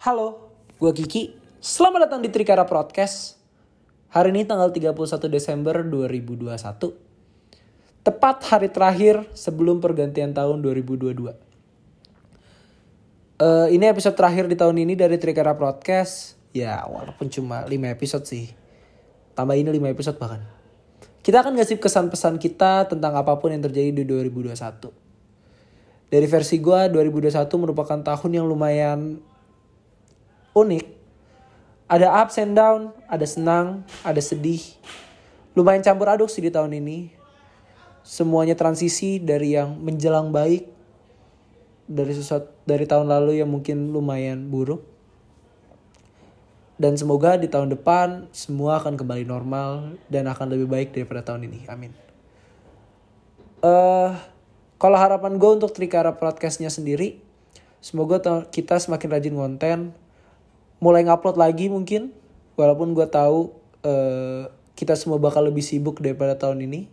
Halo, gue Kiki. Selamat datang di Trikara Podcast. Hari ini tanggal 31 Desember 2021. Tepat hari terakhir sebelum pergantian tahun 2022. Eh, ini episode terakhir di tahun ini dari Trikara Podcast. Ya, walaupun cuma 5 episode sih. Tambah ini 5 episode bahkan. Kita akan ngasih kesan-pesan kita tentang apa pun yang terjadi di 2021. Dari versi gue, 2021 merupakan tahun yang lumayan unik. Ada ups and down, ada senang, ada sedih. Lumayan campur aduk sih di tahun ini. Semuanya transisi dari yang menjelang baik dari sesuatu dari tahun lalu yang mungkin lumayan buruk. Dan semoga di tahun depan semua akan kembali normal dan akan lebih baik daripada tahun ini. Amin. Eh, kalau harapan gue untuk Trikara podcastnya sendiri, semoga ta- kita semakin rajin konten, mulai ngupload lagi mungkin, walaupun gue tahu eh, kita semua bakal lebih sibuk daripada tahun ini.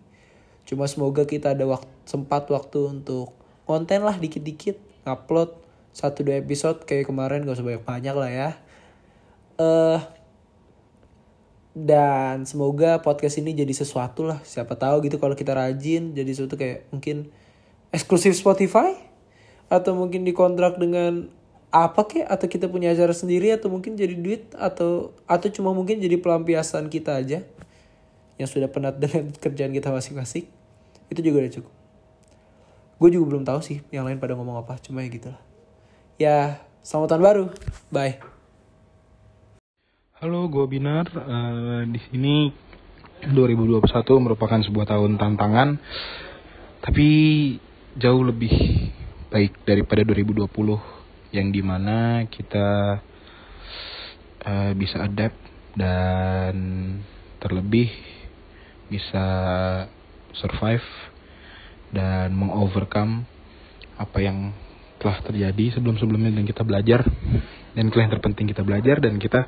Cuma semoga kita ada waktu, sempat waktu untuk konten lah dikit-dikit, ngupload satu dua episode kayak kemarin gak usah banyak-banyak lah ya. eh dan semoga podcast ini jadi sesuatu lah siapa tahu gitu kalau kita rajin jadi sesuatu kayak mungkin eksklusif Spotify atau mungkin dikontrak dengan apa kek? Atau kita punya acara sendiri atau mungkin jadi duit atau atau cuma mungkin jadi pelampiasan kita aja yang sudah penat dengan kerjaan kita masing-masing? Itu juga udah cukup. Gue juga belum tahu sih yang lain pada ngomong apa cuma ya gitulah. Ya selamat tahun baru. Bye. Halo, gue Binar. Eh, di sini 2021 merupakan sebuah tahun tantangan, tapi jauh lebih baik daripada 2020 yang di mana kita eh, bisa adapt dan terlebih bisa survive dan mengovercome apa yang telah terjadi sebelum-sebelumnya dan kita belajar dan yang terpenting kita belajar dan kita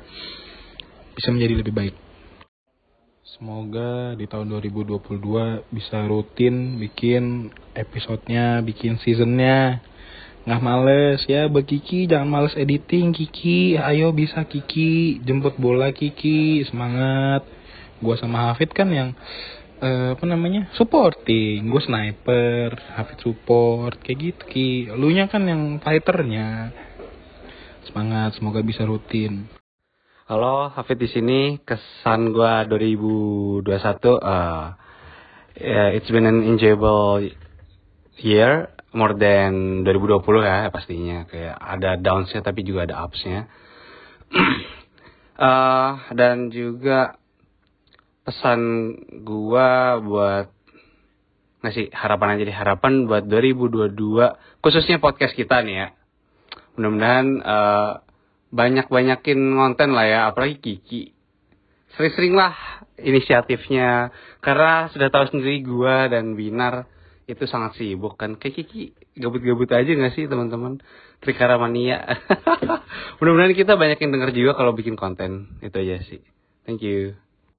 bisa menjadi lebih baik. Semoga di tahun 2022 bisa rutin bikin episodenya, bikin seasonnya. Nggak males ya, Kiki jangan males editing Kiki. Ayo bisa Kiki, jemput bola Kiki, semangat. Gua sama Hafid kan yang eh, apa namanya supporting, gue sniper, Hafid support kayak gitu Ki. Lu nya kan yang fighternya. Semangat, semoga bisa rutin. Halo, Hafid di sini. Kesan gua 2021 uh, yeah, it's been an enjoyable year more than 2020 ya pastinya. Kayak ada downs-nya tapi juga ada ups-nya. uh, dan juga pesan gua buat ngasih harapan aja deh harapan buat 2022 khususnya podcast kita nih ya mudah-mudahan eh, banyak-banyakin konten lah ya apalagi Kiki sering-sering lah inisiatifnya karena sudah tahu sendiri gua dan Binar itu sangat sibuk kan. Kayak Kiki gabut-gabut aja gak sih teman-teman? Trikara Mania mudah-mudahan kita banyak yang denger juga kalau bikin konten. Itu aja sih. Thank you